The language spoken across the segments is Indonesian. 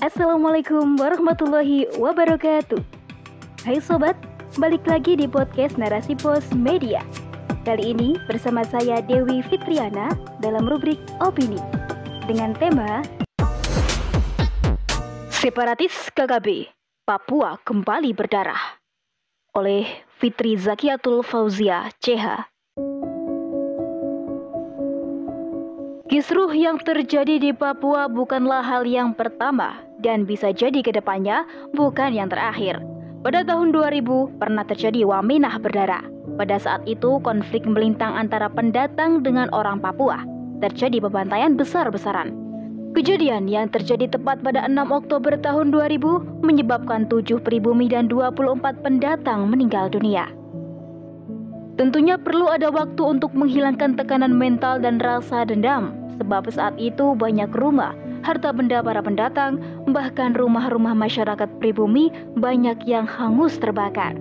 Assalamualaikum warahmatullahi wabarakatuh. Hai sobat, balik lagi di podcast Narasi Pos Media. Kali ini bersama saya Dewi Fitriana dalam rubrik Opini dengan tema Separatis KKB Papua kembali berdarah oleh Fitri Zakiatul Fauzia CH. Kisruh yang terjadi di Papua bukanlah hal yang pertama dan bisa jadi ke depannya bukan yang terakhir. Pada tahun 2000 pernah terjadi Waminah berdarah. Pada saat itu konflik melintang antara pendatang dengan orang Papua. Terjadi pembantaian besar-besaran. Kejadian yang terjadi tepat pada 6 Oktober tahun 2000 menyebabkan 7 pribumi dan 24 pendatang meninggal dunia. Tentunya perlu ada waktu untuk menghilangkan tekanan mental dan rasa dendam, sebab saat itu banyak rumah harta benda para pendatang, bahkan rumah-rumah masyarakat pribumi banyak yang hangus terbakar.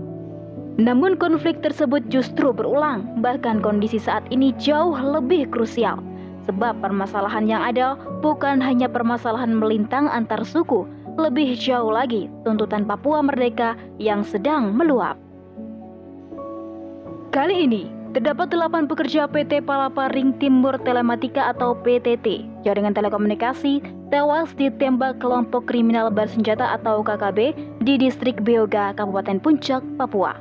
Namun konflik tersebut justru berulang, bahkan kondisi saat ini jauh lebih krusial. Sebab permasalahan yang ada bukan hanya permasalahan melintang antar suku, lebih jauh lagi tuntutan Papua merdeka yang sedang meluap. Kali ini, Terdapat delapan pekerja PT Palapa Ring Timur Telematika atau PTT, jaringan telekomunikasi, tewas ditembak kelompok kriminal bersenjata atau KKB di distrik Beoga, Kabupaten Puncak, Papua.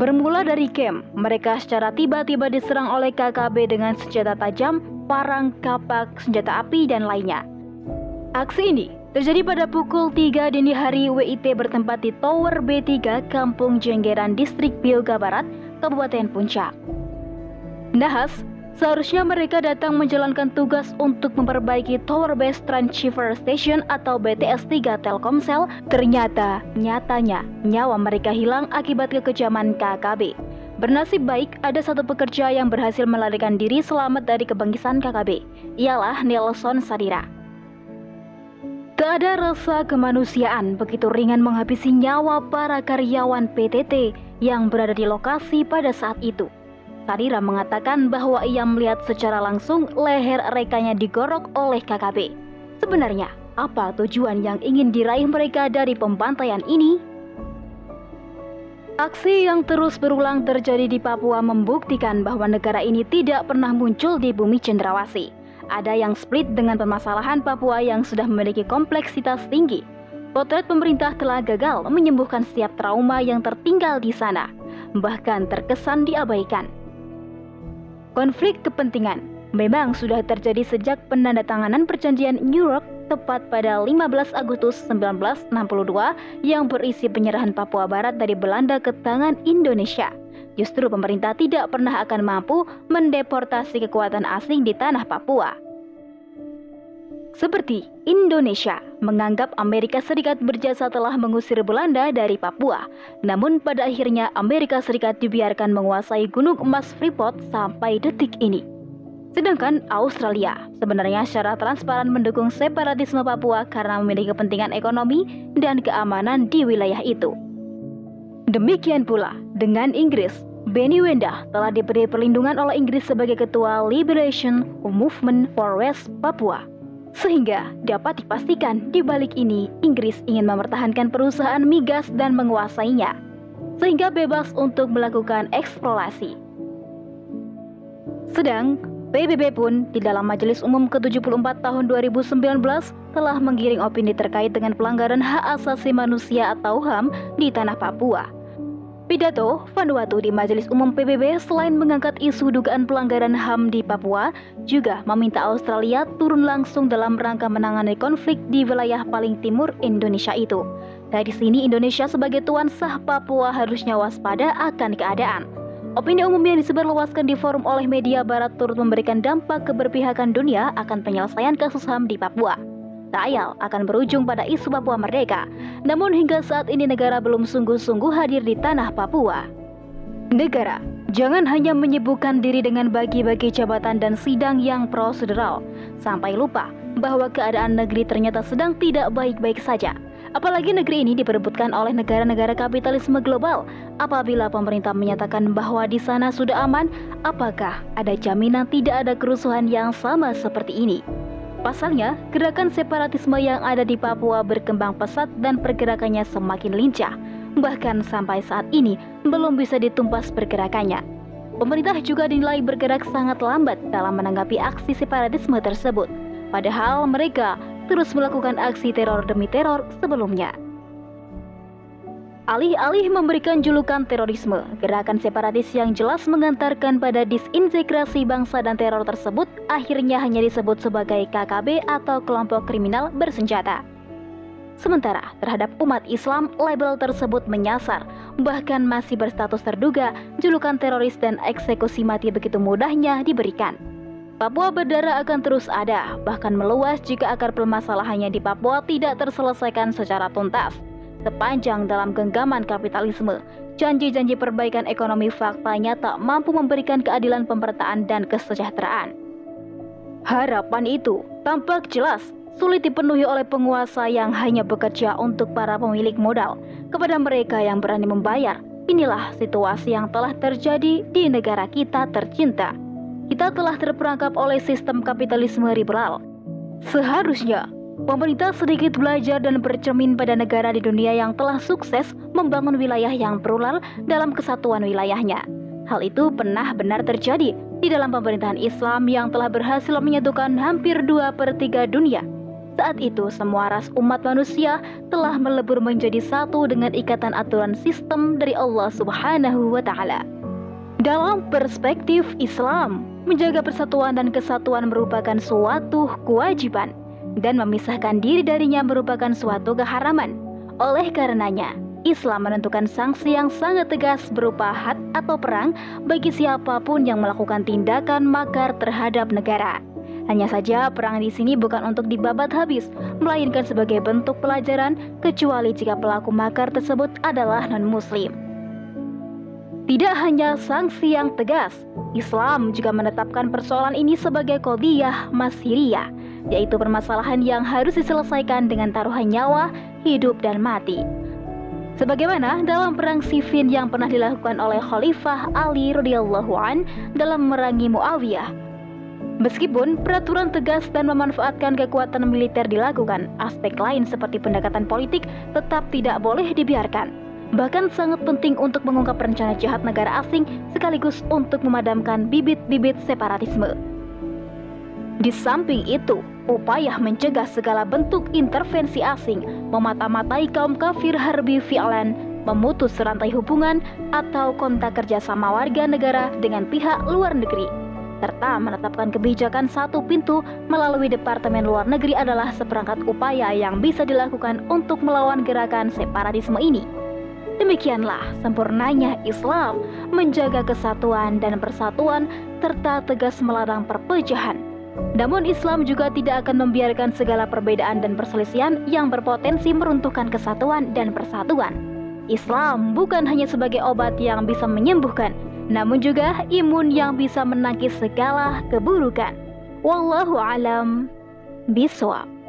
Bermula dari camp, mereka secara tiba-tiba diserang oleh KKB dengan senjata tajam, parang, kapak, senjata api, dan lainnya. Aksi ini terjadi pada pukul 3 dini hari WIT bertempat di Tower B3 Kampung Jenggeran, Distrik Beoga Barat, Kabupaten Puncak. Nahas, seharusnya mereka datang menjalankan tugas untuk memperbaiki Tower Base Transceiver Station atau BTS 3 Telkomsel, ternyata nyatanya nyawa mereka hilang akibat kekejaman KKB. Bernasib baik, ada satu pekerja yang berhasil melarikan diri selamat dari kebangkitan KKB. Ialah Nelson Sadira. Tak ada rasa kemanusiaan begitu ringan menghabisi nyawa para karyawan PTT yang berada di lokasi pada saat itu. Sadira mengatakan bahwa ia melihat secara langsung leher rekannya digorok oleh KKB. Sebenarnya, apa tujuan yang ingin diraih mereka dari pembantaian ini? Aksi yang terus berulang terjadi di Papua membuktikan bahwa negara ini tidak pernah muncul di bumi cendrawasih ada yang split dengan permasalahan Papua yang sudah memiliki kompleksitas tinggi. Potret pemerintah telah gagal menyembuhkan setiap trauma yang tertinggal di sana, bahkan terkesan diabaikan. Konflik kepentingan memang sudah terjadi sejak penandatanganan perjanjian New York tepat pada 15 Agustus 1962 yang berisi penyerahan Papua Barat dari Belanda ke tangan Indonesia. Justru pemerintah tidak pernah akan mampu mendeportasi kekuatan asing di tanah Papua. Seperti Indonesia menganggap Amerika Serikat berjasa telah mengusir Belanda dari Papua, namun pada akhirnya Amerika Serikat dibiarkan menguasai gunung emas Freeport sampai detik ini. Sedangkan Australia sebenarnya secara transparan mendukung separatisme Papua karena memiliki kepentingan ekonomi dan keamanan di wilayah itu. Demikian pula dengan Inggris, Benny Wenda telah diberi perlindungan oleh Inggris sebagai Ketua Liberation Movement for West Papua. Sehingga dapat dipastikan di balik ini Inggris ingin mempertahankan perusahaan migas dan menguasainya, sehingga bebas untuk melakukan eksplorasi. Sedang PBB pun di dalam Majelis Umum ke-74 tahun 2019 telah menggiring opini terkait dengan pelanggaran hak asasi manusia atau HAM di tanah Papua. Pidato Vanuatu di Majelis Umum PBB selain mengangkat isu dugaan pelanggaran HAM di Papua, juga meminta Australia turun langsung dalam rangka menangani konflik di wilayah paling timur Indonesia itu. Dari sini Indonesia sebagai tuan sah Papua harusnya waspada akan keadaan. Opini umum yang disebarluaskan di forum oleh media barat turut memberikan dampak keberpihakan dunia akan penyelesaian kasus HAM di Papua ayal akan berujung pada isu Papua merdeka. Namun hingga saat ini negara belum sungguh-sungguh hadir di tanah Papua. Negara jangan hanya menyibukkan diri dengan bagi-bagi jabatan dan sidang yang prosedural, sampai lupa bahwa keadaan negeri ternyata sedang tidak baik-baik saja. Apalagi negeri ini diperebutkan oleh negara-negara kapitalisme global. Apabila pemerintah menyatakan bahwa di sana sudah aman, apakah ada jaminan tidak ada kerusuhan yang sama seperti ini? Pasalnya, gerakan separatisme yang ada di Papua berkembang pesat dan pergerakannya semakin lincah. Bahkan sampai saat ini belum bisa ditumpas pergerakannya. Pemerintah juga dinilai bergerak sangat lambat dalam menanggapi aksi separatisme tersebut. Padahal mereka terus melakukan aksi teror demi teror sebelumnya. Alih-alih memberikan julukan terorisme, gerakan separatis yang jelas mengantarkan pada disintegrasi bangsa dan teror tersebut akhirnya hanya disebut sebagai KKB atau kelompok kriminal bersenjata. Sementara terhadap umat Islam, label tersebut menyasar, bahkan masih berstatus terduga, julukan teroris dan eksekusi mati begitu mudahnya diberikan. Papua berdarah akan terus ada, bahkan meluas jika akar permasalahannya di Papua tidak terselesaikan secara tuntas sepanjang dalam genggaman kapitalisme. Janji-janji perbaikan ekonomi faktanya tak mampu memberikan keadilan pemerataan dan kesejahteraan. Harapan itu tampak jelas sulit dipenuhi oleh penguasa yang hanya bekerja untuk para pemilik modal. Kepada mereka yang berani membayar, inilah situasi yang telah terjadi di negara kita tercinta. Kita telah terperangkap oleh sistem kapitalisme liberal. Seharusnya Pemerintah sedikit belajar dan bercermin pada negara di dunia yang telah sukses membangun wilayah yang plural dalam kesatuan wilayahnya. Hal itu pernah benar terjadi di dalam pemerintahan Islam yang telah berhasil menyatukan hampir dua per 3 dunia. Saat itu semua ras umat manusia telah melebur menjadi satu dengan ikatan aturan sistem dari Allah Subhanahu wa taala. Dalam perspektif Islam, menjaga persatuan dan kesatuan merupakan suatu kewajiban dan memisahkan diri darinya merupakan suatu keharaman. Oleh karenanya, Islam menentukan sanksi yang sangat tegas berupa had atau perang bagi siapa pun yang melakukan tindakan makar terhadap negara. Hanya saja perang di sini bukan untuk dibabat habis, melainkan sebagai bentuk pelajaran kecuali jika pelaku makar tersebut adalah non-muslim. Tidak hanya sanksi yang tegas, Islam juga menetapkan persoalan ini sebagai kodiyah masiriyah, yaitu permasalahan yang harus diselesaikan dengan taruhan nyawa, hidup, dan mati. Sebagaimana dalam perang Siffin yang pernah dilakukan oleh Khalifah Ali radhiyallahu an dalam merangi Muawiyah. Meskipun peraturan tegas dan memanfaatkan kekuatan militer dilakukan, aspek lain seperti pendekatan politik tetap tidak boleh dibiarkan bahkan sangat penting untuk mengungkap rencana jahat negara asing sekaligus untuk memadamkan bibit-bibit separatisme. Di samping itu, upaya mencegah segala bentuk intervensi asing, memata-matai kaum kafir harbi fi'lan, memutus rantai hubungan atau kontak kerjasama warga negara dengan pihak luar negeri, serta menetapkan kebijakan satu pintu melalui Departemen Luar Negeri adalah seperangkat upaya yang bisa dilakukan untuk melawan gerakan separatisme ini. Demikianlah sempurnanya Islam menjaga kesatuan dan persatuan serta tegas melarang perpecahan. Namun Islam juga tidak akan membiarkan segala perbedaan dan perselisihan yang berpotensi meruntuhkan kesatuan dan persatuan. Islam bukan hanya sebagai obat yang bisa menyembuhkan, namun juga imun yang bisa menangkis segala keburukan. Wallahu alam biswab.